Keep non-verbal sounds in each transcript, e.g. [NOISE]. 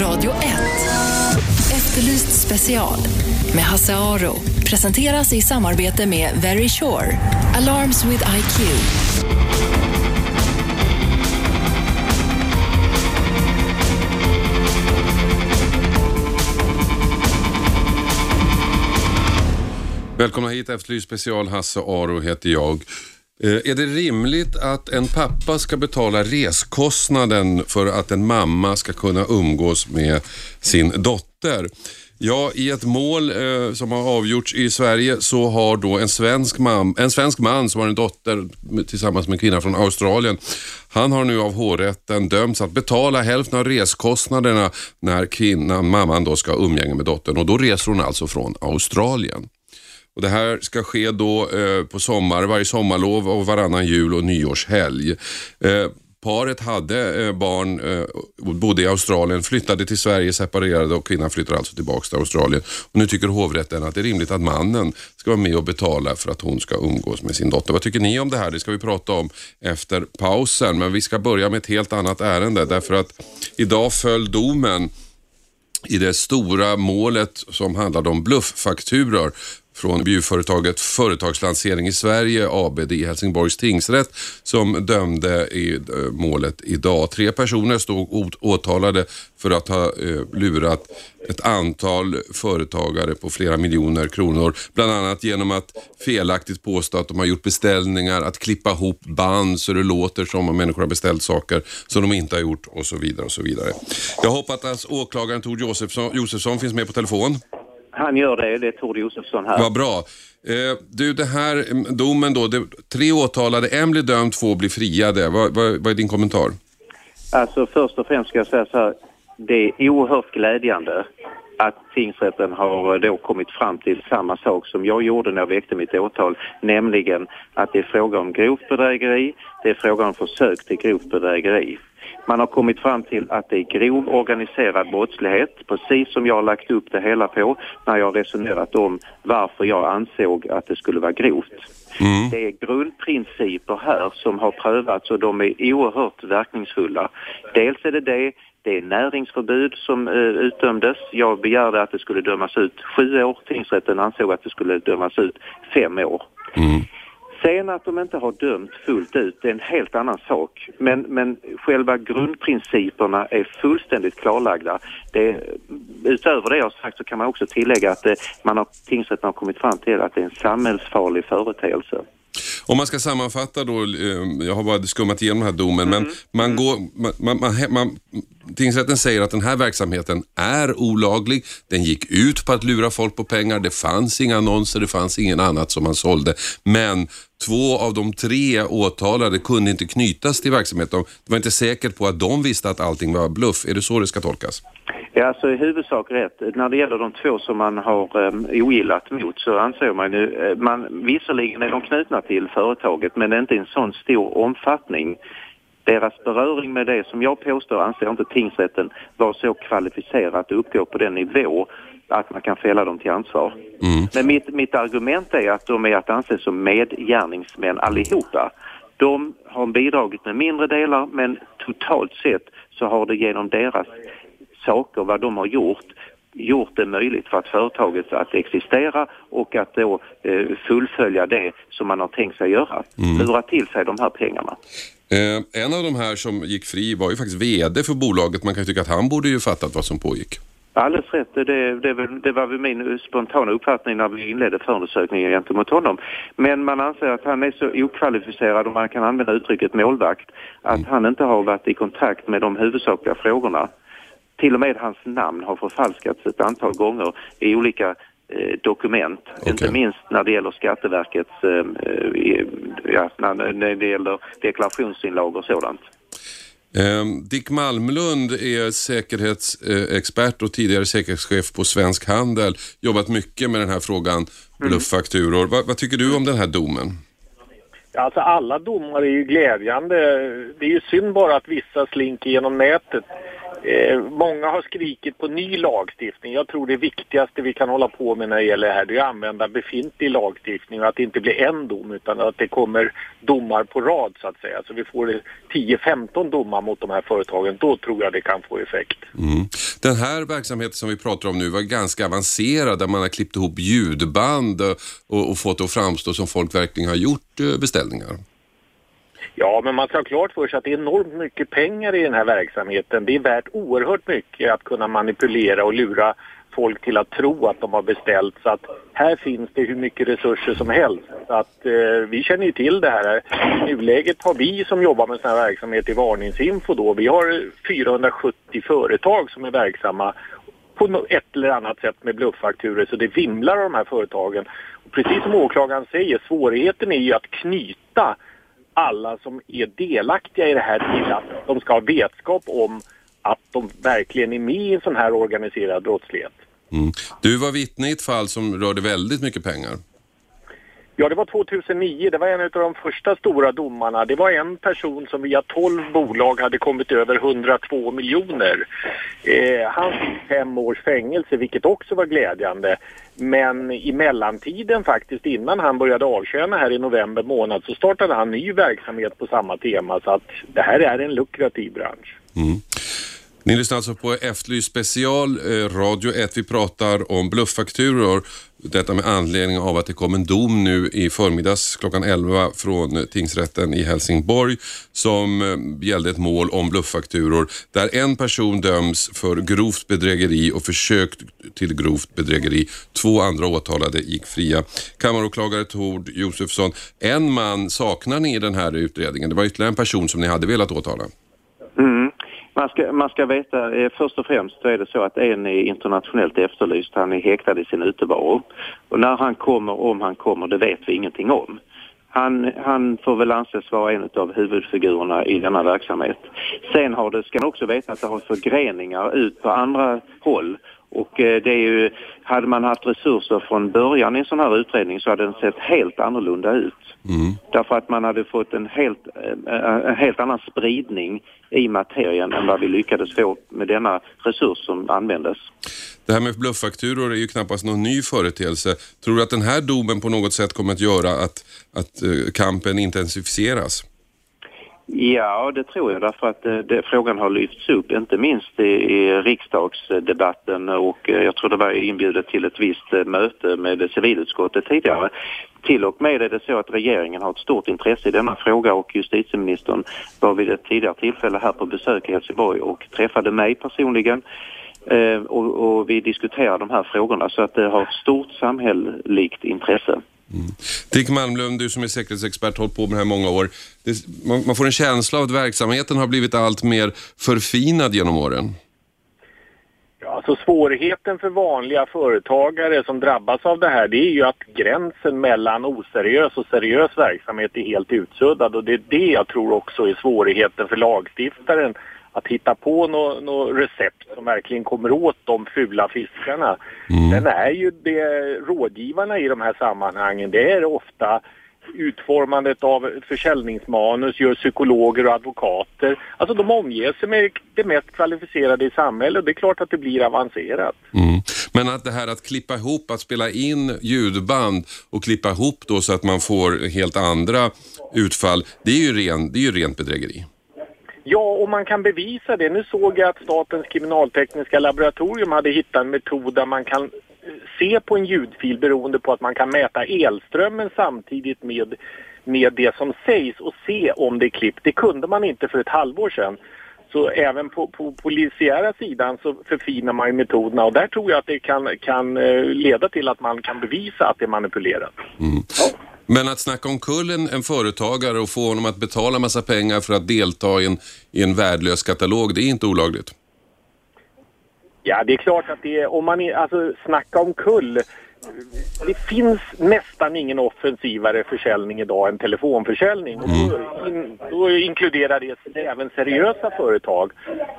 Radio 1. Efterlyst special med Hasse Aro. Presenteras i samarbete med Very Sure. Alarms with IQ. Välkomna hit, Efterlyst special. Hasse Aro heter jag. Eh, är det rimligt att en pappa ska betala reskostnaden för att en mamma ska kunna umgås med sin dotter? Ja, i ett mål eh, som har avgjorts i Sverige så har då en svensk, man, en svensk man som har en dotter tillsammans med en kvinna från Australien. Han har nu av hovrätten dömts att betala hälften av reskostnaderna när kvinnan, mamman då ska ha umgänge med dottern och då reser hon alltså från Australien. Och det här ska ske då eh, på sommar, varje sommarlov och varannan jul och nyårshelg. Eh, paret hade eh, barn, eh, bodde i Australien, flyttade till Sverige, separerade och kvinnan flyttar alltså tillbaka till Australien. Och nu tycker hovrätten att det är rimligt att mannen ska vara med och betala för att hon ska umgås med sin dotter. Vad tycker ni om det här? Det ska vi prata om efter pausen. Men vi ska börja med ett helt annat ärende därför att idag föll domen i det stora målet som handlade om blufffakturor från bjurföretaget Företagslansering i Sverige AB i Helsingborgs tingsrätt som dömde i eh, målet idag. Tre personer stod åtalade för att ha eh, lurat ett antal företagare på flera miljoner kronor. Bland annat genom att felaktigt påstå att de har gjort beställningar, att klippa ihop band så det låter som om människor har beställt saker som de inte har gjort och så vidare. och så vidare. Jag hoppas att åklagaren Tord Josefsson, Josefsson finns med på telefon. Han gör det, det är Tord Josefsson här. Vad bra. Eh, du, det här mm, domen då, det, tre åtalade, en blir dömd, två blir friade. Vad, vad, vad är din kommentar? Alltså först och främst ska jag säga så här, det är oerhört glädjande att tingsrätten har eh, då kommit fram till samma sak som jag gjorde när jag väckte mitt åtal, nämligen att det är fråga om grovt bedrägeri, det är fråga om försök till grovt bedrägeri. Man har kommit fram till att det är grov organiserad brottslighet, precis som jag har lagt upp det hela på när jag resonerat om varför jag ansåg att det skulle vara grovt. Det är grundprinciper här som har prövats och de är oerhört verkningsfulla. Dels är det det, det är näringsförbud som eh, utdömdes. Jag begärde att det skulle dömas ut sju år. Tingsrätten ansåg att det skulle dömas ut fem år. Sen att de inte har dömt fullt ut det är en helt annan sak. Men, men själva grundprinciperna är fullständigt klarlagda. Det, utöver det jag har sagt så kan man också tillägga att det, man har, tingsrätten har kommit fram till att det är en samhällsfarlig företeelse. Om man ska sammanfatta då, eh, jag har bara skummat igenom den här domen, men man går, man, man, man, man, tingsrätten säger att den här verksamheten är olaglig, den gick ut på att lura folk på pengar, det fanns inga annonser, det fanns ingen annat som man sålde, men två av de tre åtalade kunde inte knytas till verksamheten. Det var inte säkert på att de visste att allting var bluff. Är det så det ska tolkas? Ja, alltså i huvudsak rätt. När det gäller de två som man har um, ogillat mot så anser man ju, eh, man, visserligen är de knutna till företaget men inte i en sån stor omfattning. Deras beröring med det som jag påstår anser inte tingsrätten var så kvalificerat att uppgå på den nivå att man kan fälla dem till ansvar. Men mitt, mitt argument är att de är att anse som medgärningsmän allihopa. De har bidragit med mindre delar men totalt sett så har det genom deras saker, vad de har gjort, gjort det möjligt för att företaget att existera och att då eh, fullfölja det som man har tänkt sig göra. Lura till sig de här pengarna. Eh, en av de här som gick fri var ju faktiskt VD för bolaget. Man kan ju tycka att han borde ju fattat vad som pågick. Alldeles rätt, det, det, det var väl min spontana uppfattning när vi inledde förundersökningen gentemot honom. Men man anser att han är så okvalificerad, om man kan använda uttrycket målvakt, att han inte har varit i kontakt med de huvudsakliga frågorna. Till och med hans namn har förfalskats ett antal gånger i olika eh, dokument. Inte minst när det gäller Skatteverkets, eh, ja, när, när det gäller deklarationsinlagor och sådant. Eh, Dick Malmlund är säkerhetsexpert och tidigare säkerhetschef på Svensk Handel. Jobbat mycket med den här frågan, blufffakturor. Vad, vad tycker du om den här domen? Alltså alla domar är ju glädjande. Det är ju synd bara att vissa slinker genom nätet. Eh, många har skrikit på ny lagstiftning. Jag tror det viktigaste vi kan hålla på med när det gäller det här det är att använda befintlig lagstiftning och att det inte blir en dom utan att det kommer domar på rad så att säga. Så vi får 10-15 domar mot de här företagen. Då tror jag det kan få effekt. Mm. Den här verksamheten som vi pratar om nu var ganska avancerad där man har klippt ihop ljudband och, och fått det att framstå som folk verkligen har gjort eh, beställningar. Ja, men man ska ha klart för sig att det är enormt mycket pengar i den här verksamheten. Det är värt oerhört mycket att kunna manipulera och lura folk till att tro att de har beställt. Så att här finns det hur mycket resurser som helst. Så att, eh, vi känner ju till det här. I nuläget har vi som jobbar med sån här verksamhet i Varningsinfo då, vi har 470 företag som är verksamma på ett eller annat sätt med blufffakturer så det vimlar av de här företagen. Och precis som åklagaren säger, svårigheten är ju att knyta alla som är delaktiga i det här till att de ska ha vetskap om att de verkligen är med i en sån här organiserad brottslighet. Mm. Du var vittne i ett fall som rörde väldigt mycket pengar. Ja, det var 2009. Det var en av de första stora domarna. Det var en person som via 12 bolag hade kommit över 102 miljoner. Eh, han fick fem års fängelse, vilket också var glädjande. Men i mellantiden faktiskt, innan han började avtjäna här i november månad, så startade han ny verksamhet på samma tema. Så att det här är en lukrativ bransch. Mm. Ni lyssnar alltså på Efterlyst special, eh, Radio 1. Vi pratar om blufffakturor. Detta med anledning av att det kom en dom nu i förmiddags klockan 11 från tingsrätten i Helsingborg som eh, gällde ett mål om blufffakturor där en person döms för grovt bedrägeri och försök till grovt bedrägeri. Två andra åtalade gick fria. Kammaråklagare Tord Josefsson, en man saknar ni i den här utredningen. Det var ytterligare en person som ni hade velat åtala. Man ska, man ska veta, eh, först och främst så är det så att en är internationellt efterlyst, han är häktad i sin utevaro. Och när han kommer, om han kommer, det vet vi ingenting om. Han, han får väl anses vara en av huvudfigurerna i denna verksamhet. Sen har det, ska man också veta att det har förgreningar ut på andra håll och eh, det är ju, hade man haft resurser från början i en sån här utredning så hade den sett helt annorlunda ut. Mm. Därför att man hade fått en helt, eh, en helt annan spridning i materien än vad vi lyckades få med denna resurs som användes. Det här med blufffakturor är ju knappast någon ny företeelse. Tror du att den här domen på något sätt kommer att göra att, att eh, kampen intensifieras? Ja, det tror jag därför att eh, det, frågan har lyfts upp, inte minst i, i riksdagsdebatten och eh, jag tror det var inbjudet till ett visst eh, möte med civilutskottet tidigare. Till och med är det så att regeringen har ett stort intresse i denna fråga och justitieministern var vid ett tidigare tillfälle här på besök i Helsingborg och träffade mig personligen och, och vi diskuterar de här frågorna så att det har ett stort samhälleligt intresse. Mm. Dick Malmlund, du som är säkerhetsexpert, har hållit på med det här många år. Det, man, man, får en känsla av att verksamheten har blivit allt mer förfinad genom åren. Ja, alltså svårigheten för vanliga företagare som drabbas av det här det är ju att gränsen mellan oseriös och seriös verksamhet är helt utsuddad och det är det jag tror också är svårigheten för lagstiftaren att hitta på något nå recept som verkligen kommer åt de fula fiskarna. Mm. Den är ju det rådgivarna i de här sammanhangen, det är ofta utformandet av försäljningsmanus gör psykologer och advokater. Alltså de omger sig med det mest kvalificerade i samhället. Det är klart att det blir avancerat. Mm. Men att det här att klippa ihop, att spela in ljudband och klippa ihop då så att man får helt andra utfall, det är ju, ren, det är ju rent bedrägeri. Ja, och man kan bevisa det. Nu såg jag att Statens kriminaltekniska laboratorium hade hittat en metod där man kan eh, se på en ljudfil beroende på att man kan mäta elströmmen samtidigt med, med det som sägs och se om det är klippt. Det kunde man inte för ett halvår sedan. Så även på, på polisiära sidan så förfinar man ju metoderna och där tror jag att det kan, kan eh, leda till att man kan bevisa att det är manipulerat. Mm. Ja. Men att snacka om kullen en företagare och få honom att betala massa pengar för att delta i en, i en värdelös katalog, det är inte olagligt? Ja, det är klart att det är, om man är, alltså snacka om kull. Det finns nästan ingen offensivare försäljning idag än telefonförsäljning. Och då, mm. in, då inkluderar det även seriösa företag.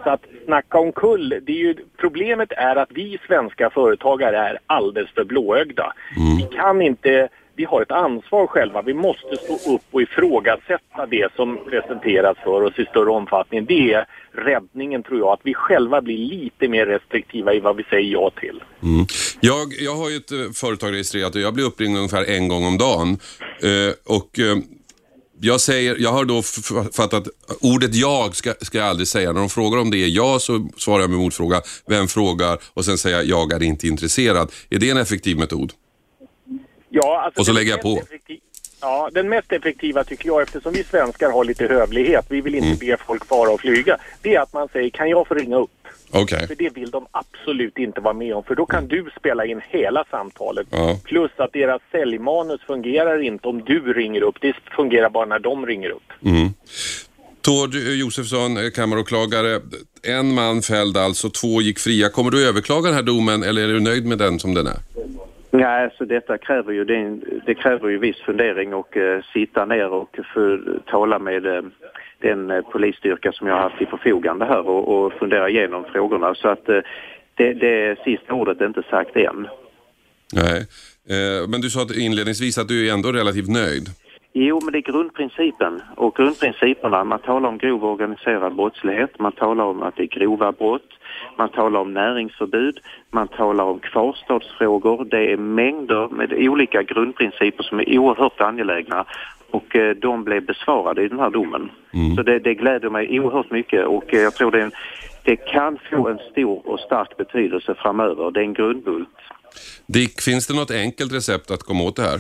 Så att snacka om kull, det är ju, problemet är att vi svenska företagare är alldeles för blåögda. Mm. Vi kan inte vi har ett ansvar själva. Vi måste stå upp och ifrågasätta det som presenteras för oss i större omfattning. Det är räddningen tror jag, att vi själva blir lite mer restriktiva i vad vi säger ja till. Mm. Jag, jag har ju ett eh, företag registrerat och jag blir uppringd ungefär en gång om dagen. Eh, och eh, jag, säger, jag har då fattat, ordet jag ska, ska jag aldrig säga. När de frågar om det är jag så svarar jag med motfråga, vem frågar? Och sen säger jag, jag är inte intresserad. Är det en effektiv metod? Ja, alltså och så lägger jag på. Ja, den mest effektiva tycker jag, eftersom vi svenskar har lite hövlighet, vi vill inte mm. be folk fara och flyga, det är att man säger kan jag få ringa upp? Okay. För det vill de absolut inte vara med om, för då kan du spela in hela samtalet. Ja. Plus att deras säljmanus fungerar inte om du ringer upp, det fungerar bara när de ringer upp. Mm. Tord Josefsson, kammaråklagare. En man fälld alltså, två gick fria. Kommer du överklaga den här domen eller är du nöjd med den som den är? Nej, alltså detta kräver ju, det, det kräver ju viss fundering och uh, sitta ner och för, tala med uh, den uh, polisstyrka som jag har haft i förfogande här och, och fundera igenom frågorna. Så att uh, det, det sista ordet är inte sagt än. Nej, men du sa inledningsvis att du är ändå relativt nöjd. Jo, men det är grundprincipen. Och grundprinciperna, man talar om grov organiserad brottslighet, man talar om att det är grova brott, man talar om näringsförbud, man talar om kvarstadsfrågor. Det är mängder med olika grundprinciper som är oerhört angelägna och eh, de blev besvarade i den här domen. Mm. Så det, det gläder mig oerhört mycket och eh, jag tror det, det kan få en stor och stark betydelse framöver. Det är en grundbult. Dick, finns det något enkelt recept att komma åt det här?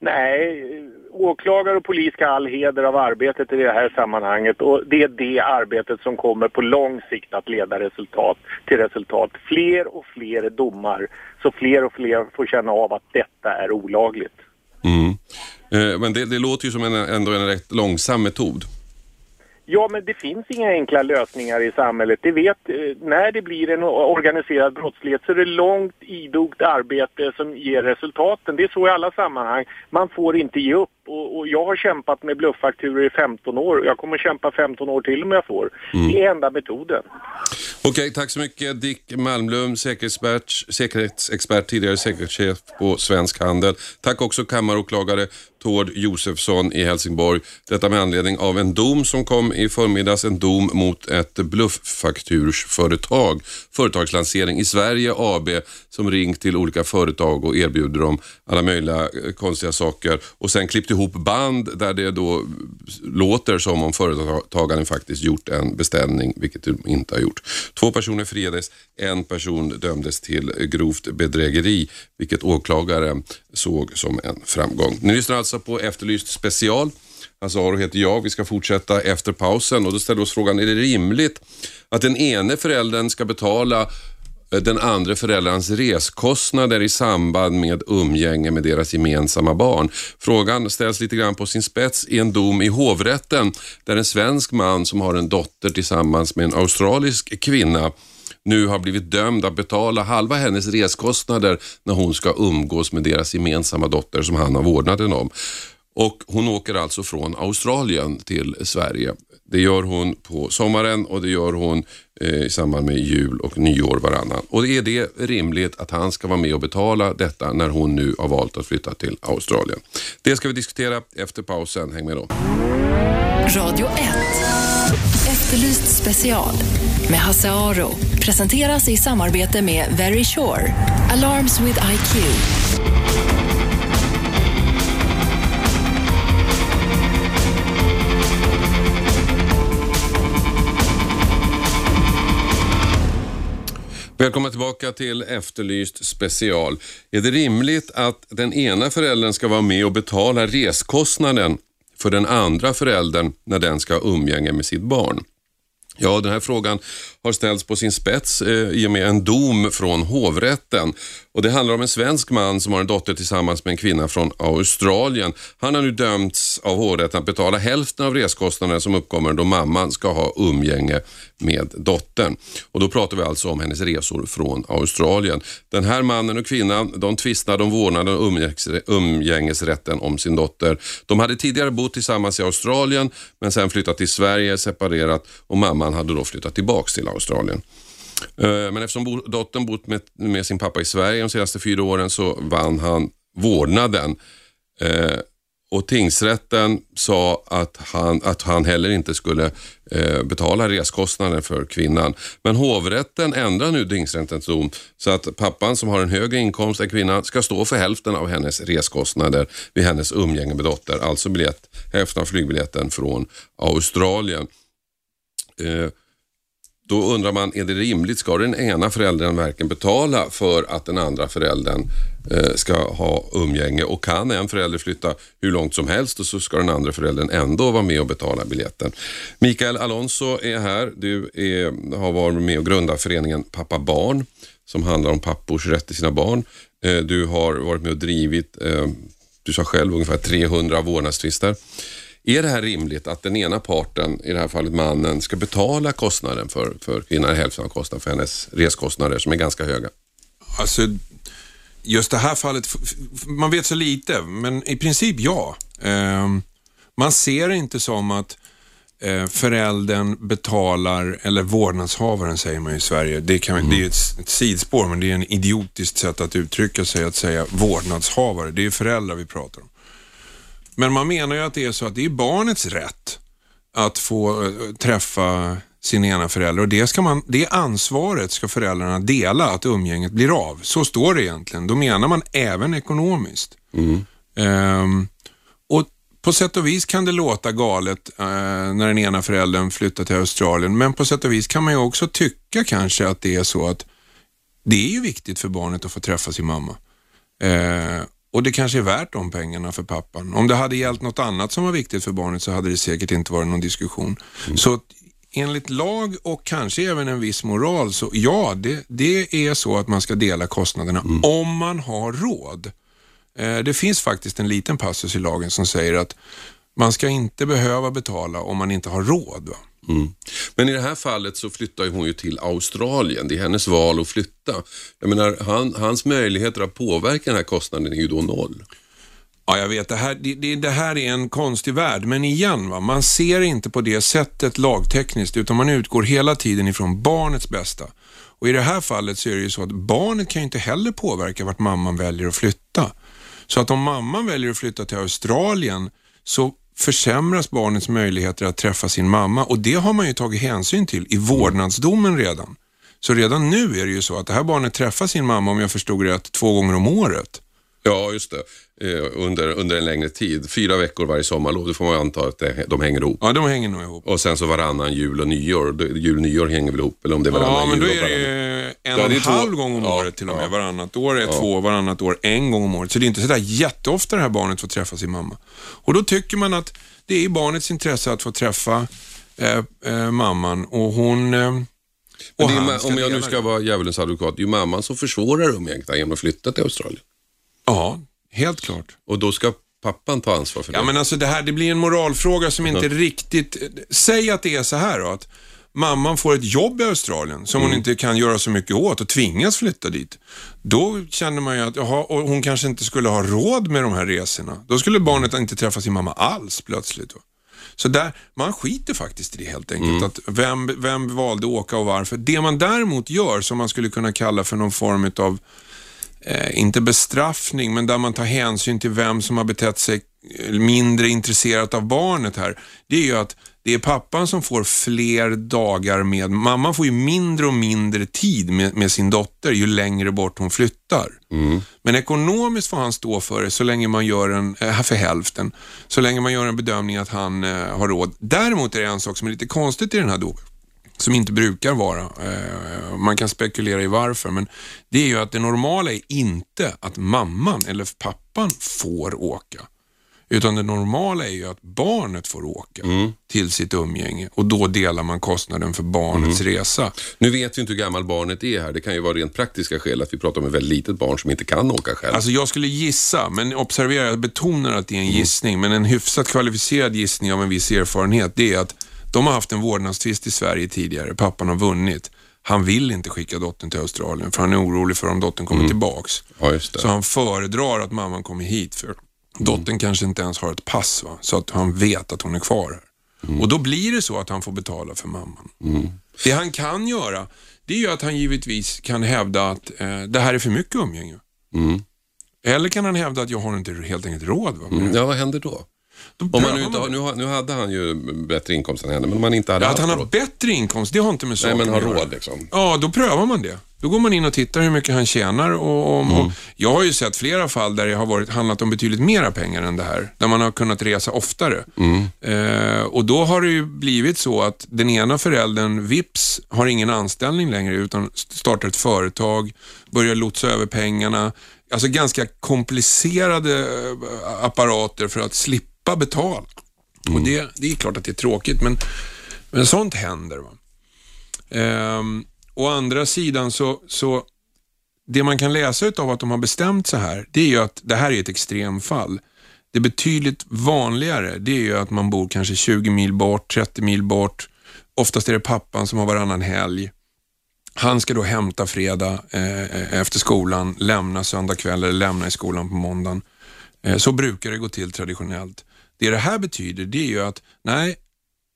Nej, åklagare och polis ska all heder av arbetet i det här sammanhanget och det är det arbetet som kommer på lång sikt att leda resultat till resultat. Fler och fler domar så fler och fler får känna av att detta är olagligt. Mm. Eh, men det, det, låter ju som en, ändå en rätt långsam metod. Ja, men det finns inga enkla lösningar i samhället. Det vet, eh, när det blir en organiserad brottslighet så är det långt idogt arbete som ger resultaten. Det är så i alla sammanhang. Man får inte ge upp. Och, och jag har kämpat med blufffakturor i 15 år. Jag kommer kämpa 15 år till om jag får. Mm. Det är enda metoden. Okej, okay, tack så mycket Dick säkerhetsexpert, säkerhetsexpert, tidigare säkerhetschef på Svensk Handel. Tack också kammaråklagare Tord Josefsson i Helsingborg. Detta med anledning av en dom som kom i förmiddags, en dom mot ett blufffaktursföretag, företagslansering i Sverige AB som ringt till olika företag och erbjuder dem alla möjliga eh, konstiga saker och sen klippt ihop band där det då låter som om företagaren faktiskt gjort en beställning, vilket de inte har gjort. Två personer friades, en person dömdes till grovt bedrägeri, vilket åklagare såg som en framgång. Ni lyssnar alltså på Efterlyst special. Alltså, Azaro heter jag. Vi ska fortsätta efter pausen och då ställer vi oss frågan, är det rimligt att den ene föräldern ska betala eh, den andra föräldrarns reskostnader i samband med umgänge med deras gemensamma barn. Frågan ställs lite grann på sin spets i en dom i hovrätten där en svensk man som har en dotter tillsammans med en australisk kvinna nu har blivit dömd att betala halva hennes reskostnader när hon ska umgås med deras gemensamma dotter som han har vårdnaden om. Och Hon åker alltså från Australien till Sverige. Det gör hon på sommaren och det gör hon eh, i samband med jul och nyår varannan. Och är det rimligt att han ska vara med och betala detta när hon nu har valt att flytta till Australien? Det ska vi diskutera efter pausen. Häng med då. Radio 1. Efterlyst special med Hasse Aro presenteras i samarbete med Very Sure. Alarms with IQ. Välkomna tillbaka till Efterlyst special. Är det rimligt att den ena föräldern ska vara med och betala reskostnaden för den andra föräldern när den ska ha umgänge med sitt barn? Ja, den här frågan har ställts på sin spets eh, i och med en dom från hovrätten. Och Det handlar om en svensk man som har en dotter tillsammans med en kvinna från Australien. Han har nu dömts av hovrätten att betala hälften av reskostnaderna som uppkommer då mamman ska ha umgänge med dottern. Och Då pratar vi alltså om hennes resor från Australien. Den här mannen och kvinnan de tvistade om vårdnaden och umgängesrätten om sin dotter. De hade tidigare bott tillsammans i Australien men sen flyttat till Sverige, separerat och mamman hade då flyttat tillbaks till Australien. Eh, men eftersom dottern bott med, med, sin pappa i Sverige de senaste fyra åren så vann han vårdnaden Eh, och tingsrätten sa att han, att han heller inte skulle eh, betala reskostnaden för kvinnan. Men hovrätten ändrar nu tingsrättens dom så att pappan som har en högre inkomst än kvinnan ska stå för hälften av hennes reskostnader vid hennes umgänge med dotter. Alltså biljett, hälften av flygbiljetten från Australien. Eh, då undrar man, är det rimligt? Ska den ena föräldern verkligen betala för att den andra föräldern eh, ska ha umgänge? Och kan en förälder flytta hur långt som helst och så ska den andra föräldern ändå vara med och betala biljetten? Mikael Alonso är här. Du är, har varit med och grundat föreningen Pappa Barn som handlar om pappors rätt till sina barn. Eh, du har varit med och drivit, eh, du sa själv, ungefär 300 vårdnadstvister. Är det här rimligt att den ena parten, i det här fallet mannen, ska betala kostnaden för, för kvinnan, hälften av kostnaden för hennes reskostnader som är ganska höga? Alltså, just det här fallet, man vet så lite, men i princip ja. Ehm, man ser det inte som att eh, föräldern betalar, eller vårdnadshavaren säger man i Sverige, det, kan, mm. det är ett, ett sidspår men det är en idiotiskt sätt att uttrycka sig att säga vårdnadshavare. Det är föräldrar vi pratar om. Men man menar ju att det är så att det är barnets rätt att få eh, träffa sin ena förälder och det, ska man, det ansvaret ska föräldrarna dela, att umgänget blir av. Så står det egentligen. Då menar man även ekonomiskt. Mm. Um, och På sätt och vis kan det låta galet uh, när den ena föräldern flyttar till Australien, men på sätt och vis kan man ju också tycka kanske att det är så att det är ju viktigt för barnet att få träffa sin mamma. Uh, och det kanske är värt de pengarna för pappan. Om det hade gällt något annat som var viktigt för barnet så hade det säkert inte varit någon diskussion. Mm. Så enligt lag och kanske även en viss moral så ja, det, det är så att man ska dela kostnaderna mm. om man har råd. Eh, det finns faktiskt en liten passus i lagen som säger att man ska inte behöva betala om man inte har råd. Va? Mm. Men i det här fallet så flyttar hon ju till Australien. Det är hennes val att flytta. Jag menar, han, hans möjligheter att påverka den här kostnaden är ju då noll. Ja, jag vet. Det här, det, det här är en konstig värld, men igen, va, man ser inte på det sättet lagtekniskt, utan man utgår hela tiden ifrån barnets bästa. Och I det här fallet så är det ju så att barnet kan inte heller påverka vart mamman väljer att flytta. Så att om mamman väljer att flytta till Australien så försämras barnets möjligheter att träffa sin mamma och det har man ju tagit hänsyn till i vårdnadsdomen redan. Så redan nu är det ju så att det här barnet träffar sin mamma, om jag förstod rätt, två gånger om året. Ja, just det. Eh, under, under en längre tid. Fyra veckor varje sommarlov, det får man anta att det, de hänger ihop. Ja, de hänger nog ihop. Och sen så varannan jul och nyår. Jul och nyår hänger väl ihop, eller om det är varannan Ja, men då jul är det en och en halv gång om året till och med. Varannat år är Ja. två, varannat år en gång om året. Så det är inte sådär jätteofta det här barnet får träffa sin mamma. Och då tycker man att det är i barnets intresse att få träffa eh, eh, mamman och hon... Eh, och han om jag nu ska vara djävulens advokat, det är ju mamman som försvårar umgänget genom att flytta till Australien. Ja, helt klart. Och då ska pappan ta ansvar för det. Ja, men alltså det här, det blir en moralfråga som inte riktigt... Säg att det är så här då, att mamman får ett jobb i Australien som hon inte kan göra så mycket åt och tvingas flytta dit. Då känner man ju att jaha, och hon kanske inte skulle ha råd med de här resorna. Då skulle barnet inte träffa sin mamma alls plötsligt. Då. Så där, man skiter faktiskt i det helt enkelt. Att vem, vem valde att åka och varför. Det man däremot gör, som man skulle kunna kalla för någon form av eh, inte bestraffning, men där man tar hänsyn till vem som har betett sig eh, mindre intresserat av barnet här, det är ju att det är pappan som får fler dagar med, mamman får ju mindre och mindre tid med, med sin dotter ju längre bort hon flyttar. Men ekonomiskt får han stå för det så länge man gör en, äh, för hälften, så länge man gör en bedömning att han eh, har råd. Däremot är det en sak som är lite konstigt i den här domen som inte brukar vara. Eh, man kan spekulera i varför, men det är ju att det normala är inte att mamman eller pappan får åka. Utan det normala är ju att barnet får åka till sitt umgänge och då delar man kostnaden för barnets resa. Nu vet vi inte hur gammal barnet är här. Det kan ju vara rent praktiska skäl att vi pratar om ett väldigt litet barn som inte kan åka själv. Alltså jag skulle gissa, men observera, jag betonar att det är en gissning, men en hyfsat kvalificerad gissning av en viss erfarenhet, det är att de har haft en vårdnadstvist i Sverige tidigare, pappan har vunnit. Han vill inte skicka dottern till Australien för han är orolig för om dottern kommer tillbaks. Ja. Så han föredrar att mamman kommer hit för dottern kanske inte ens har ett pass, va? så att han vet att hon är kvar här. Och då blir det så att han får betala för mamman. Det han kan göra, det är ju att han givetvis kan hävda att eh, det här är för mycket umgänge. Eller kan han hävda att jag har inte helt enkelt råd. Va? Mm, ja, vad händer då? Om man nu, inte har, nu, har- nu hade han ju bättre inkomst än henne, men om man inte hade haft att han har råd. bättre inkomst, det har inte med Nej, saken men har att göra. råd liksom. Ja, då prövar man det. Då går man in och tittar hur mycket han tjänar. Och, och, och jag har ju sett flera fall där det har varit, handlat om betydligt mera pengar än det här. Där man har kunnat resa oftare. Eh, och då har det ju blivit så att den ena föräldern, vips, har ingen anställning längre utan startar ett företag, börjar lotsa över pengarna. Alltså ganska komplicerade eh, apparater för att slippa betala. Och det, det är klart att det är tråkigt, men, men sånt händer. Va? Ehm, å andra sidan så, så det man kan läsa av att de har bestämt så här, det är ju att det här är ett extremfall. Det är betydligt vanligare, det är ju att man bor kanske 20 mil bort, 30 mil bort. Oftast är det pappan som har varannan helg. Han ska då hämta fredag eh, efter skolan, lämna söndag kväll eller lämna i skolan på måndagen. Eh, så brukar det gå till traditionellt. Det det här betyder det är ju att, nej,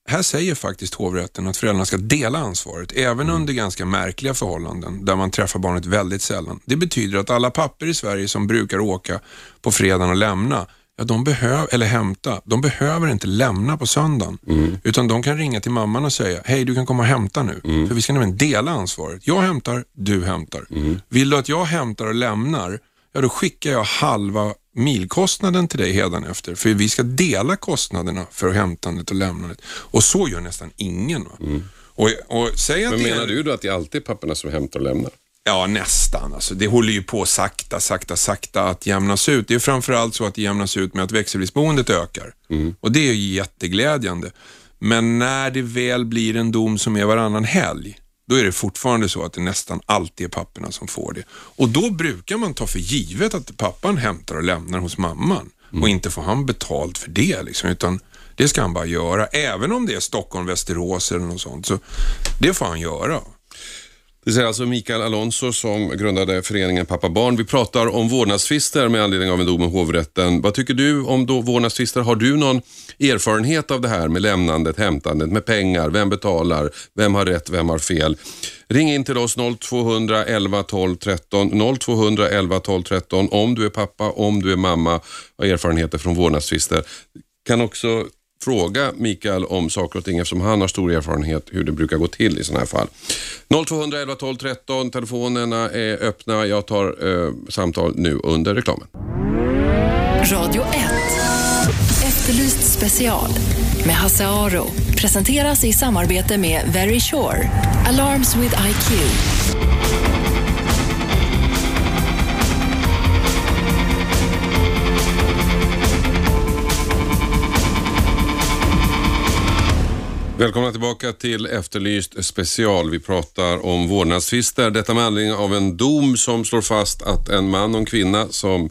här säger faktiskt hovrätten att föräldrarna ska dela ansvaret, även under ganska märkliga förhållanden där man träffar barnet väldigt sällan. Det betyder att alla papper i Sverige som brukar åka på fredagen och lämna, ja, de behöver, eller hämta, de behöver inte lämna på söndagen. Utan de kan ringa till mamman och säga, hej du kan komma och hämta nu. För vi ska nämligen dela ansvaret. Jag hämtar, du hämtar. Vill du att jag hämtar och lämnar, ja då skickar jag halva milkostnaden till dig hädanefter. För vi ska dela kostnaderna för hämtandet och lämnandet. Och så gör nästan ingen. Va? Och, och säg att Men det är- menar du då att det alltid är papporna som hämtar och lämnar? Ja, nästan. Alltså, det håller ju på sakta, sakta, sakta att jämnas ut. Det är framförallt så att det jämnas ut med att växelvisboendet ökar. Och det är ju jätteglädjande. Men när det väl blir en dom som är varannan helg, då är det fortfarande så att det nästan alltid är papporna som får det. Och då brukar man ta för givet att pappan hämtar och lämnar hos mamman. Och inte får han betalt för det, liksom, utan det ska han bara göra. Även om det är Stockholm, Västerås eller något sånt. Så det får han göra. Det säger alltså Mikael Alonso som grundade föreningen Pappa Barn. Vi pratar om vårdnadstvister med anledning av en dom i hovrätten. Vad tycker du om då vårdnadstvister? Har du någon erfarenhet av det här med lämnandet, hämtandet, med pengar? Vem betalar? Vem har rätt? Vem har fel? Ring in till oss 0211 12 13 0211 12 13 om du är pappa, om du är mamma och har erfarenheter från vårdnadstvister. Kan också fråga Mikael om saker och ting eftersom han har stor erfarenhet hur det brukar gå till i sådana här fall. 0211 12 13, telefonerna är öppna. Jag tar eh, samtal nu under reklamen. Radio 1. Efterlyst special med Hasse Aro. Presenteras i samarbete med Very Sure. Alarms with IQ. Välkomna tillbaka till Efterlyst special. Vi pratar om vårdnadstvister. Detta med anledning av en dom som slår fast att en man och en kvinna som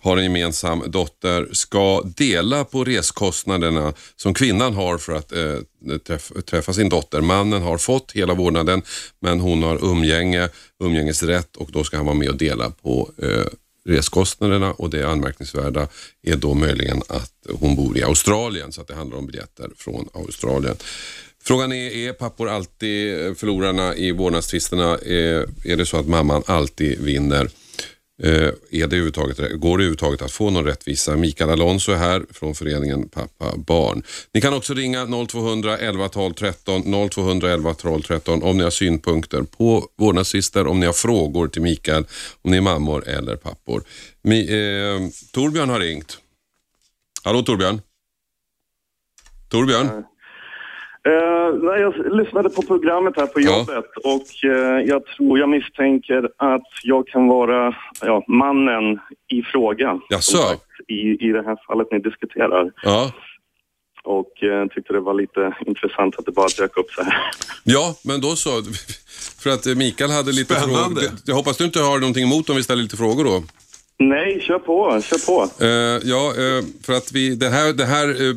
har en gemensam dotter ska dela på reskostnaderna som kvinnan har för att eh, träff, träffa sin dotter. Mannen har fått hela vårdnaden men hon har umgänge, umgängesrätt och då ska han vara med och dela på eh, reskostnaderna och det anmärkningsvärda är då möjligen att hon bor i Australien så att det handlar om biljetter från Australien. Frågan är, är pappor alltid förlorarna i vårdnadstvisterna? Är, är det så att mamman alltid vinner? Eh, är det överhuvudtaget, går det överhuvudtaget att få någon rättvisa? Mikael Alonso är här från föreningen Pappa Barn. Ni kan också ringa 0200 11 12 13 0211 12 13 om ni har synpunkter på vårdnadstvister, om ni har frågor till Mikael, om ni är mammor eller pappor. Mi, eh, Torbjörn har ringt. Hallå Torbjörn? Torbjörn? Nej, jag lyssnade på programmet här på Ja. jobbet och eh, jag tror, jag misstänker att jag kan vara ja, mannen i fråga. Jaså? I, I det här fallet ni diskuterar. Ja. Och eh, tyckte det var lite intressant att det bara dök upp så här. [LAUGHS] Ja, men då så. [LAUGHS] För att Mikael hade lite Spännande. frågor. Jag hoppas du inte har någonting emot om vi ställer lite frågor då. Nej, kör på, kör på. Eh, ja, eh, för att vi, det här, det här eh,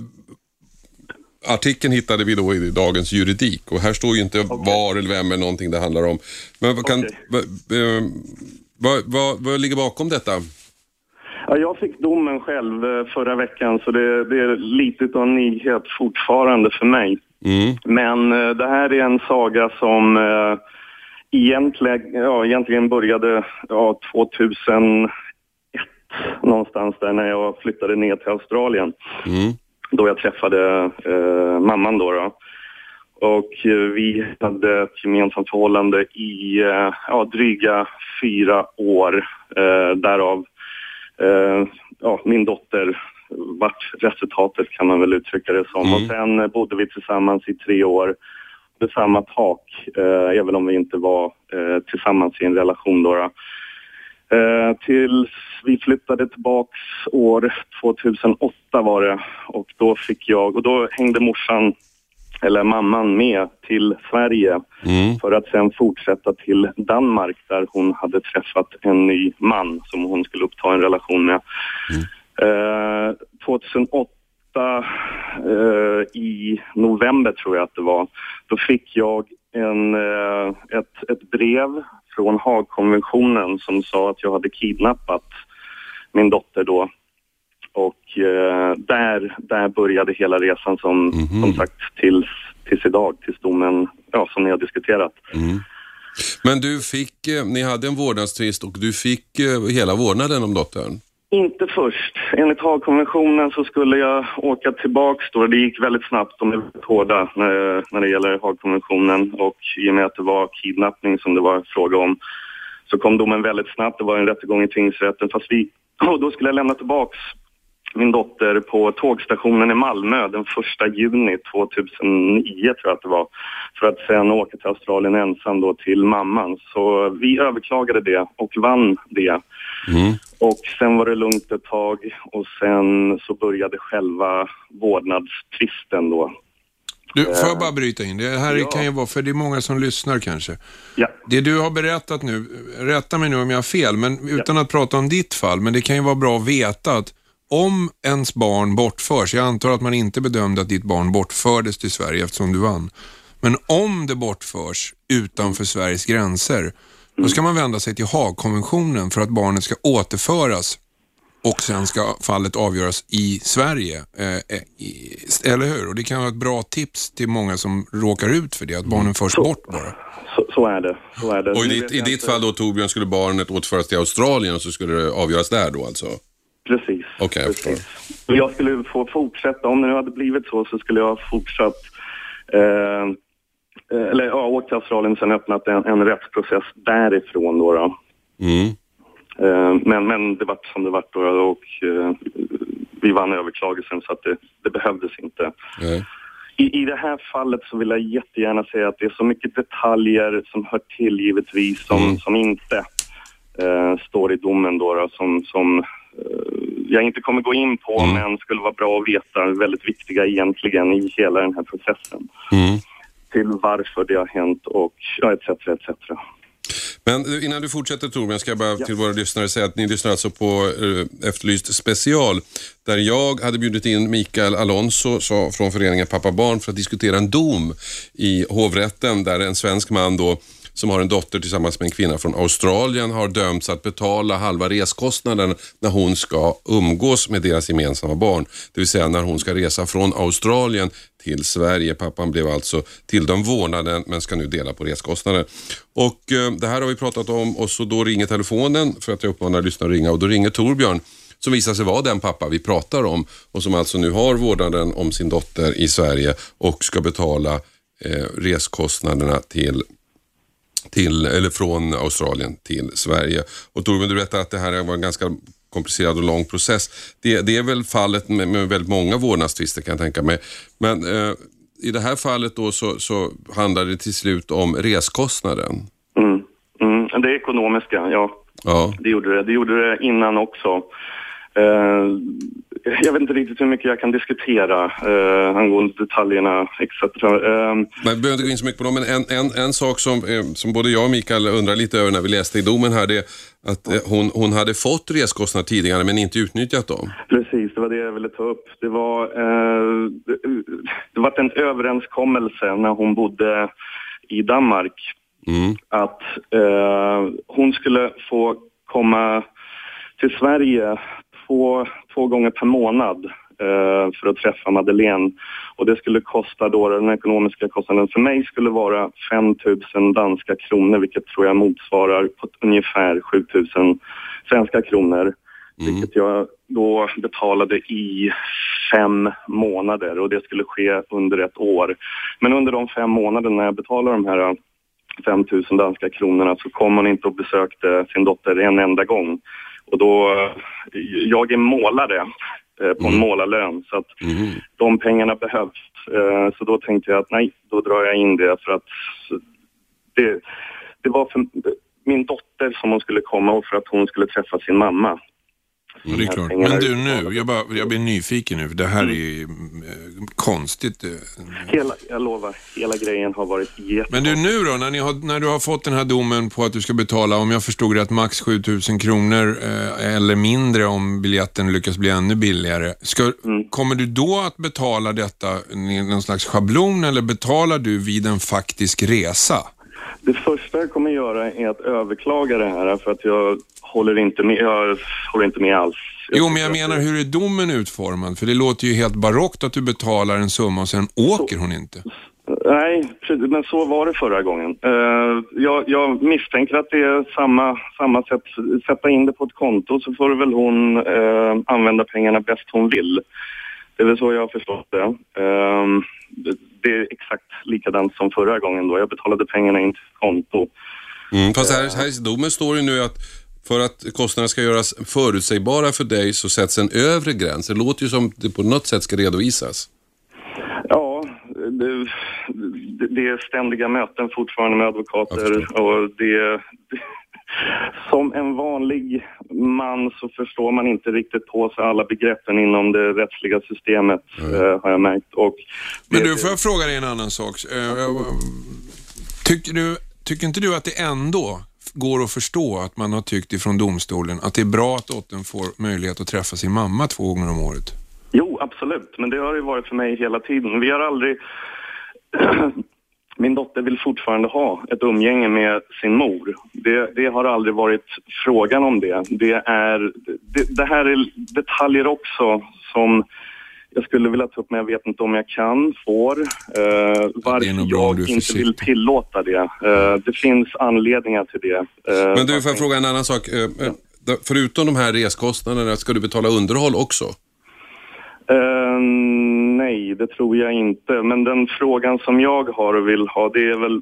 artikeln hittade vi då i Dagens Juridik och här står ju inte var eller vem eller någonting det handlar om. Men vad, kan, Okej. vad, eh, vad, vad, vad ligger bakom detta? Ja, jag fick domen själv eh, förra veckan så det, det är lite av en nyhet fortfarande för mig. Mm. Men eh, det här är en saga som eh, egentligen, ja, egentligen började ja, 2001 någonstans där när jag flyttade ner till Australien. Mm. Då jag träffade eh, mamman då. då. Och eh, vi hade ett gemensamt förhållande i eh, ja, dryga fyra år. Eh, därav eh, ja, min dotter vart resultatet kan man väl uttrycka det som. Mm. Och sen bodde vi tillsammans i tre år under samma tak, eh, även om vi inte var eh, tillsammans i en relation. Då, då. Eh, tills vi flyttade tillbaks år 2008 var det och då fick jag, och då hängde morsan, eller mamman med till Sverige Mm. för att sen fortsätta till Danmark där hon hade träffat en ny man som hon skulle uppta en relation med. Eh, 2008 eh, i november tror jag att det var, då fick jag en, eh, ett, ett brev från Haagkonventionen som sa att jag hade kidnappat min dotter då. Och eh, där, där började hela resan som, Mhm. som sagt tills, tills idag, tills domen, ja som ni har diskuterat. Mm. Men du fick, eh, ni hade en vårdnadstvist och du fick eh, hela vårdnaden om dottern. Inte först. Enligt Haagkonventionen så skulle jag åka tillbaks då. Det gick väldigt snabbt. De är väldigt hårda när, när det gäller Haagkonventionen och i och med att det var kidnappning som det var fråga om så kom domen väldigt snabbt. Det var en rättegång i tingsrätten fast vi, [CLEARS THROAT] och då skulle jag lämna tillbaks min dotter på tågstationen i Malmö den 1 juni 2009 tror jag att det var. För att sen åka till Australien ensam då till mamman. Så vi överklagade det och vann det. Mm. Och sen var det lugnt ett tag och sen så började själva vårdnadstvisten då. Du, får jag bara bryta in? Det här Ja. kan ju vara, för det är många som lyssnar kanske. Ja, Det du har berättat nu, rätta mig nu om jag har fel, men utan att prata om ditt fall, men det kan ju vara bra att veta att om ens barn bortförs, jag antar att man inte bedömde att ditt barn bortfördes till Sverige eftersom du vann, men om det bortförs utanför Sveriges gränser, då ska man vända sig till Haagkonventionen för att barnet ska återföras och sen ska fallet avgöras i Sverige. Eh, eh, eller hur? Och det kan vara ett bra tips till många som råkar ut för det, att barnen förs bort bara. så, så är det. Så är det. Och i ditt, i jag ditt fall då Torbjörn skulle barnet återföras till Australien och så skulle det avgöras där då alltså? Precis. Okej, jag precis. Och jag skulle få fortsätta, om det nu hade blivit så, så skulle jag ha fortsatt eh, eller ja, åkt till Australien och sen öppnat en, en rättsprocess därifrån då. då. Mm. Eh, men, men det vart som det vart då och eh, vi vann överklagelsen så att det, det behövdes inte. Nej. I, I det här fallet så vill jag jättegärna säga att det är så mycket detaljer som hör till givetvis som, Mm. som inte eh, står i domen då, då som, som eh, jag inte kommer gå in på Mm. men skulle vara bra att veta, väldigt viktiga egentligen i hela den här processen. Mm. Till varför det har hänt och ja, etc. etc. Men eh, innan du fortsätter Torbjörn ska jag bara till våra lyssnare säga att ni lyssnar alltså på eh, Efterlyst special där jag hade bjudit in Mikael Alonso från föreningen Pappa Barn för att diskutera en dom i hovrätten där en svensk man då som har en dotter tillsammans med en kvinna från Australien har dömts att betala halva reskostnaden när hon ska umgås med deras gemensamma barn. Det vill säga när hon ska resa från Australien till Sverige. Pappan blev alltså tilldömd vårdnaden men ska nu dela på reskostnaden. Och eh, Det här har vi pratat om och så då ringer telefonen för att jag uppmanar lyssnare att ringa och då ringer Torbjörn som visar sig vara den pappa vi pratar om och som alltså nu har vårdnaden om sin dotter i Sverige och ska betala eh, reskostnaderna till till, eller från Australien till Sverige. Och Torbjörn, du berättade att det här var en ganska komplicerad och lång process. Det, det är väl fallet med, med väldigt många vårdnadstvister kan jag tänka mig. Men eh, i det här fallet då så, så handlar det till slut om reskostnaden. Mm. Mm. Det ekonomiska, ja. Ja. Det gjorde det. Det gjorde det innan också. Eh, jag vet inte riktigt hur mycket jag kan diskutera eh, angående detaljerna etc. Eh, Men vi behöver inte gå in så mycket på dem, men en, en, en sak som, eh, som både jag och Mikael undrar lite över när vi läste i domen här, det är att eh, hon, hon hade fått reskostnader tidigare men inte utnyttjat dem. Precis, det var det jag ville ta upp. Det var, eh, det, det var en överenskommelse när hon bodde i Danmark Mm. att eh, hon skulle få komma till Sverige två, två gånger per månad eh, för att träffa Madeleine. Och det skulle kosta då, den ekonomiska kostnaden för mig skulle vara 5 000 danska kronor vilket tror jag motsvarar på ungefär 7 000 svenska kronor. vilket jag då betalade i fem månader och det skulle ske under ett år. Men under de fem månaderna när jag betalade de här 5 000 danska kronorna så kom hon inte och besökte sin dotter en enda gång. Och då, jag är målare eh, på en Mm. målarlön så att Mhm. de pengarna behövs. Eh, Så då tänkte jag att nej, då drar jag in det för att det, det var för min dotter som hon skulle komma och för att hon skulle träffa sin mamma. Ja, det är klart. Men du nu, jag, bara, jag blir nyfiken nu. för Det här är ju eh, konstigt. eh. Hela, jag lovar, hela grejen har varit jätte... Men du nu då, när, har, när du har fått den här domen på att du ska betala, om jag förstod rätt, max 7000 kronor eh, eller mindre om biljetten lyckas bli ännu billigare. Ska, Kommer du då att betala detta i någon slags schablon eller betalar du vid en faktisk resa? Det första jag kommer göra är att överklaga det här för att jag håller inte med, jag håller inte med alls. Jo, men jag menar hur är domen utformad? För det låter ju helt barockt att du betalar en summa och sen åker hon inte. Nej, men så var det förra gången. Eh, jag, jag misstänker att det är samma, samma sätt. Sätta in det på ett konto så får väl hon eh, använda pengarna bäst hon vill. Det är väl så jag har förstått det. Det. Är exakt likadant som förra gången då. Jag betalade pengarna in till konto. Mm, fast här, här i domen står det nu att för att kostnaderna ska göras förutsägbara för dig så sätts en övre gräns. Det låter ju som det på något sätt ska redovisas. Ja, det, det, är ständiga möten fortfarande med advokater och det... Som en vanlig man så förstår man inte riktigt på sig alla begreppen inom det rättsliga systemet, eh, har jag märkt. Och Men det- du, får jag fråga dig en annan sak? Eh, Tycker, du, tycker inte du att det ändå går att förstå att man har tyckt ifrån domstolen att det är bra att dottern får möjlighet att träffa sin mamma två gånger om året? Jo, absolut. Men det har ju varit för mig hela tiden. Vi har aldrig... [CLEARS THROAT] Min dotter vill fortfarande ha ett umgänge med sin mor. Det, det har aldrig varit frågan om det. Det, är, det, det här är detaljer också som jag skulle vilja ta upp, men jag vet inte om jag kan, får. Uh, varför jag inte vill tillåta det. Eh, det finns anledningar till det. Eh, Men du, får jag fråga en annan sak? Eh, eh, Förutom de här reskostnaderna, ska du betala underhåll också? Eh, nej, det tror jag inte. Men den frågan som jag har och vill ha, det är väl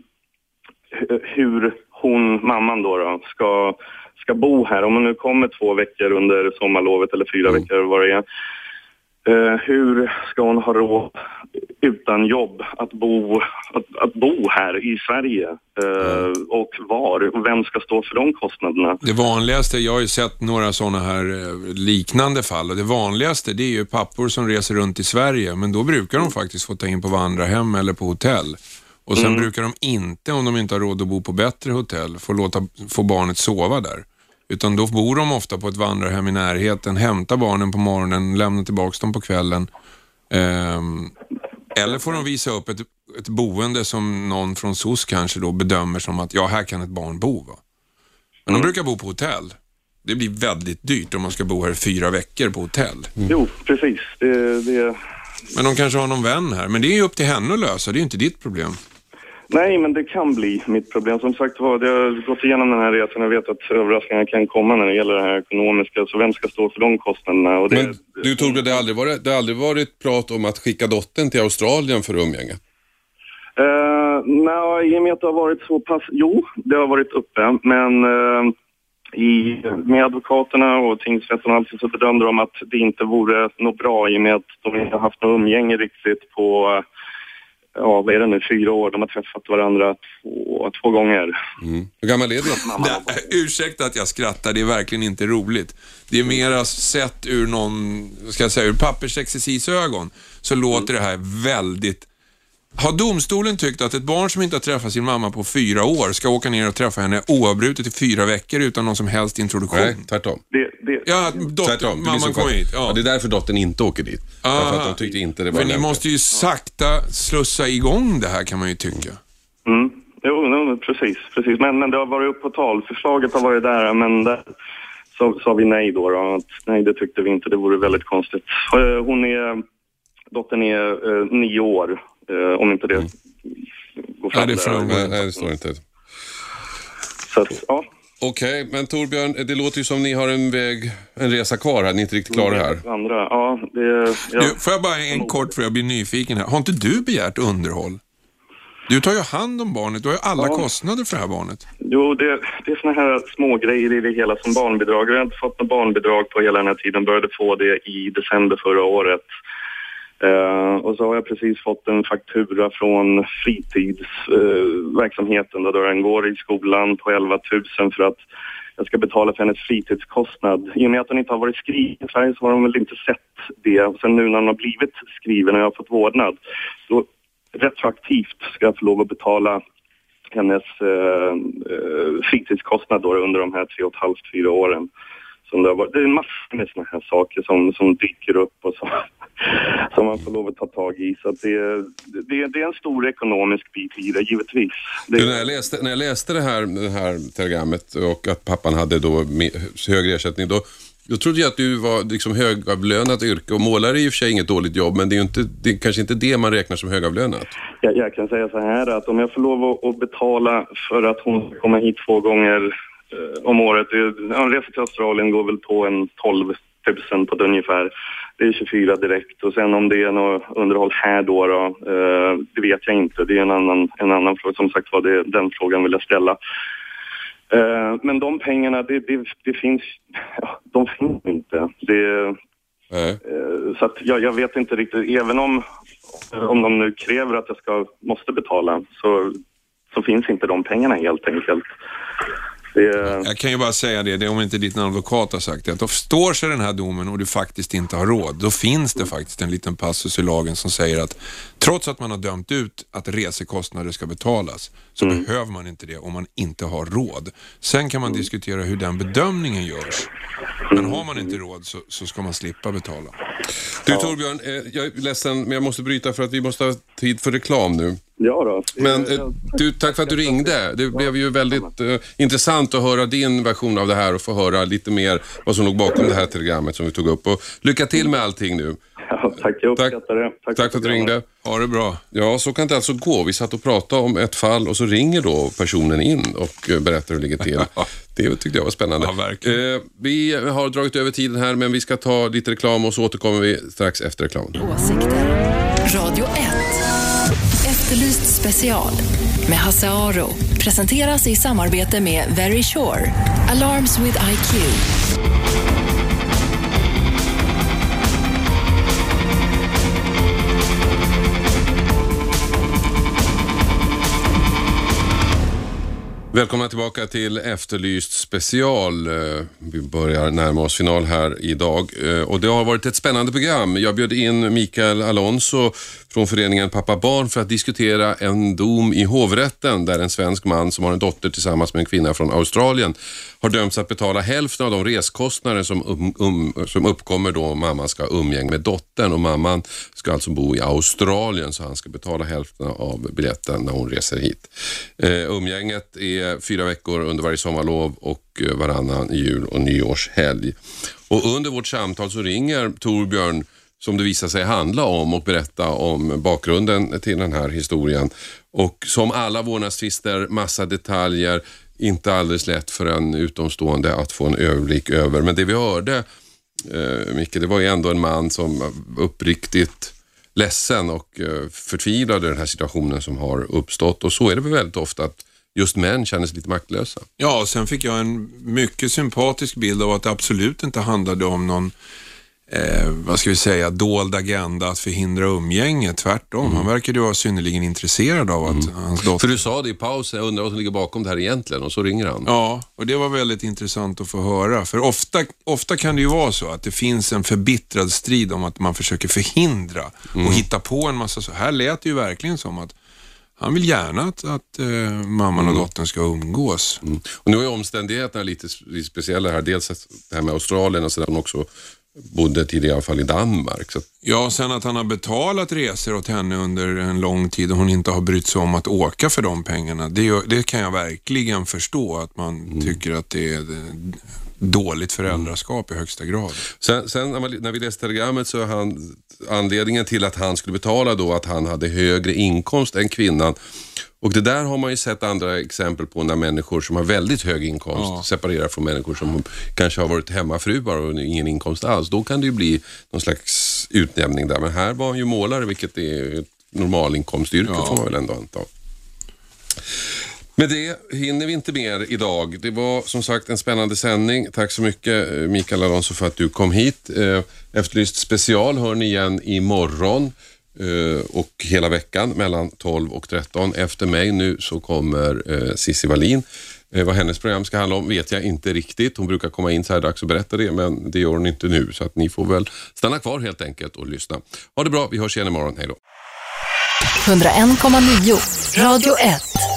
hu- hur hon, mamman då, då ska, ska bo här. Om hon nu kommer två veckor under sommarlovet eller fyra Mm. veckor vad det är. Eh, hur ska hon ha råd utan jobb att bo, att, att bo här i Sverige? Eh, Och var? Och vem ska stå för de kostnaderna? Det vanligaste, jag har ju sett några sådana här eh, liknande fall och det vanligaste det är ju pappor som reser runt i Sverige men då brukar de faktiskt få ta in på vandrarhem eller på hotell. Och sen brukar de inte, om de inte har råd att bo på bättre hotell, få låta få barnet sova där. Utan då bor de ofta på ett vandrarhem i närheten, hämtar barnen på morgonen, lämnar tillbaka dem på kvällen. Ehm, eller får de visa upp ett, ett boende som någon från SOS kanske då bedömer som att ja, här kan ett barn bo. Va? Men de brukar bo på hotell. Det blir väldigt dyrt om man ska bo här fyra veckor på hotell. Jo, precis. Det, det, Men de kanske har någon vän här. Men det är ju upp till henne att lösa, det är ju inte ditt problem. Nej, men det kan bli mitt problem. Som sagt var, jag har gått igenom den här resan. Jag vet att överraskningar kan komma när det gäller det här ekonomiska. Så vem ska stå för de kostnaderna? Och det, Men du Torbjörn, det har aldrig varit, det har aldrig varit prat om att skicka dottern till Australien för umgänge? Uh, nej, i och med att det har varit så pass... Jo, det har varit uppe, men eh, i, med advokaterna och tingsrätten och allt så bedömde de att det inte vore något bra i och med att de inte haft något umgänge riktigt på, eh, ja vad är det nu, fyra år. De har träffat varandra två, två gånger. Mm. Hur gammal är du? Ursäkta att jag skrattar, det är verkligen inte roligt. Det är mera sett ur någon, ska jag säga, ur pappersexercis ögon så låter det här väldigt har domstolen tyckt att ett barn som inte har träffat sin mamma på fyra år ska åka ner och träffa henne oavbrutet i fyra veckor utan någon som helst introduktion? Nej, tvärtom. Det, det, Ja, dotter, tvärtom. Mamman kommer hit. Ja. Ja. det är därför dottern inte åker dit. Därför att Aha. de tyckte inte det var För ni måste ju sakta slussa igång det här kan man ju tycka. Mm. Jo, no, precis. precis. Men, men det har varit upp på tal. Förslaget har varit där, men där så sa vi nej då. då. Att, nej, det tyckte vi inte. Det vore väldigt konstigt. Eh, Hon är... Dottern är eh, nio år, om inte det går Ja, fram det där. framgår. Nej, nej, det står inte. Så att, ja. Okej, men Torbjörn, det låter ju som ni har en väg, en resa kvar här. Ni är inte riktigt klara här. Andra, ja, det... Ja. Du, får jag bara en kort för jag blir nyfiken här. Har inte du begärt underhåll? Du tar ju hand om barnet, du har ju alla Ja. kostnader för det här barnet. Jo, det, det är såna här små grejer i det hela som barnbidrag. Jag har inte fått något barnbidrag på hela den här tiden. Började få det i december förra året. Eh, och så har jag precis fått en faktura från fritidsverksamheten uh, där den går i skolan på 11 000 för att jag ska betala för hennes fritidskostnad. I och med att hon inte har varit skriven i Sverige så har hon väl inte sett det. Och sen nu när hon har blivit skriven och jag har fått vårdnad, då retroaktivt ska jag få lov att betala hennes eh, eh fritidskostnad då under de här tre och ett halvt, fyra åren. Som det, har varit. det är massor med såna här saker som, som dyker upp och så, som man får lov att ta tag i. Så det, det, det är en stor ekonomisk bit i det, givetvis. Det, när, jag läste, när jag läste det här, det här telegrammet och att pappan hade då högre ersättning, då, då trodde jag att du var liksom högavlönat yrke och målare är i och för sig inget dåligt jobb, men det är ju inte, det är kanske inte det man räknar som högavlönat. jag, jag kan säga så här att om jag får lov att, betala för att hon ska komma hit två gånger eh, om året. ja, En resa till Australien går väl på en 12 000 på ett ungefär. Det är 24 direkt och sen om det är något underhåll här då, då eh, det vet jag inte. Det är en annan, en annan fråga. Som sagt var, det, den frågan vill jag ställa. Eh, men de pengarna, det, det, det finns, ja, de finns inte. Det. Eh, Så att jag, jag vet inte riktigt, även om, om de nu kräver att jag ska, måste betala så, så finns inte de pengarna helt enkelt. Det, Jag kan ju bara säga det, det är om inte din advokat har sagt det, att då står sig den här domen och du faktiskt inte har råd, då finns det faktiskt en liten passus i lagen som säger att trots att man har dömt ut att resekostnader ska betalas, så behöver man inte det om man inte har råd. Sen kan man diskutera hur den bedömningen görs. Men har man inte råd så, så ska man slippa betala. Du Torbjörn, eh, jag är ledsen men jag måste bryta för att vi måste ha tid för reklam nu. Ja då. Men eh, du, tack för att du ringde. Det blev ju väldigt eh, intressant att höra din version av det här och få höra lite mer vad som låg bakom det här telegrammet som vi tog upp. Och lycka till med allting nu. ja, tack, jag Tack, uppskattar det. tack för att du ringde. Ha det bra. Ja, så kan det alltså gå. Vi satt och pratade om ett fall och så ringer då personen in och eh, berättar hur det ligger till. Det tyckte jag var spännande. Ja, verkligen. Eh, vi har dragit över tiden här, men vi ska ta lite reklam och så återkommer vi strax efter reklam. Åsikter. Radio 1. Efterlyst special med Hasse Aro. Presenteras i samarbete med Very Sure. Alarms with IQ. Välkomna tillbaka till Efterlyst special. Eh, vi börjar närma oss final här idag eh, och det har varit ett spännande program. Jag bjöd in Mikael Alonso från föreningen Pappa Barn för att diskutera en dom i hovrätten där en svensk man som har en dotter tillsammans med en kvinna från Australien har dömts att betala hälften av de reskostnader som, um, um, som uppkommer då mamman ska ha umgänge med dottern och mamman ska alltså bo i Australien så han ska betala hälften av biljetten när hon reser hit. Eh, umgänget är fyra veckor under varje sommarlov och eh, varannan jul och nyårshelg. Och under vårt samtal så ringer Torbjörn som det visar sig handla om och berätta om bakgrunden till den här historien. Och som alla vårdnadstvister, massa detaljer, inte alldeles lätt för en utomstående att få en överblick över. Men det vi hörde, eh, Micke, det var ju ändå en man som uppriktigt ledsen och eh, förtvivlad i den här situationen som har uppstått. Och så är det väl väldigt ofta att just män känner sig lite maktlösa. Ja, och sen fick jag en mycket sympatisk bild av att det absolut inte handlade om någon eh, vad ska vi säga, dold agenda att förhindra umgänge. Tvärtom, han verkade ju vara synnerligen intresserad av att hans dotter... För du sa det i pausen, jag undrar vad som ligger bakom det här egentligen och så ringer han. Ja, och det var väldigt intressant att få höra. För ofta, ofta kan det ju vara så att det finns en förbittrad strid om att man försöker förhindra och hitta på en massa så. Här lät det ju verkligen som att han vill gärna att, att eh, mamman och dottern ska umgås. Mm. Och nu är omständigheterna lite lite speciella här. Dels det här med Australien och sedan också bodde tidigare i alla fall i Danmark. Så Ja, sen att han har betalat resor åt henne under en lång tid och hon inte har brytt sig om att åka för de pengarna. Det, det kan jag verkligen förstå att man tycker att det är dåligt föräldraskap i högsta grad. Sen, sen när, man, när vi läste telegrammet så är han, anledningen till att han skulle betala då att han hade högre inkomst än kvinnan. Och det där har man ju sett andra exempel på när människor som har väldigt hög inkomst Ja. separerar från människor som kanske har varit hemmafruar och ingen inkomst alls. Då kan det ju bli någon slags utnämning där. Men här var han ju målare vilket är ett normalinkomstyrke Ja. får man väl ändå anta. Med det hinner vi inte mer idag. Det var som sagt en spännande sändning. Tack så mycket eh, Mikael Alonso för att du kom hit. Eh, Efterlyst special hör ni igen imorgon eh, och hela veckan mellan 12 och 13. Efter mig nu så kommer Cissi Wallin. Vad hennes program ska handla om vet jag inte riktigt. Hon brukar komma in så här dags och berätta det, men det gör hon inte nu. Så att ni får väl stanna kvar helt enkelt och lyssna. Ha det bra, vi hörs igen imorgon. Hej då. 101,9 Radio 1.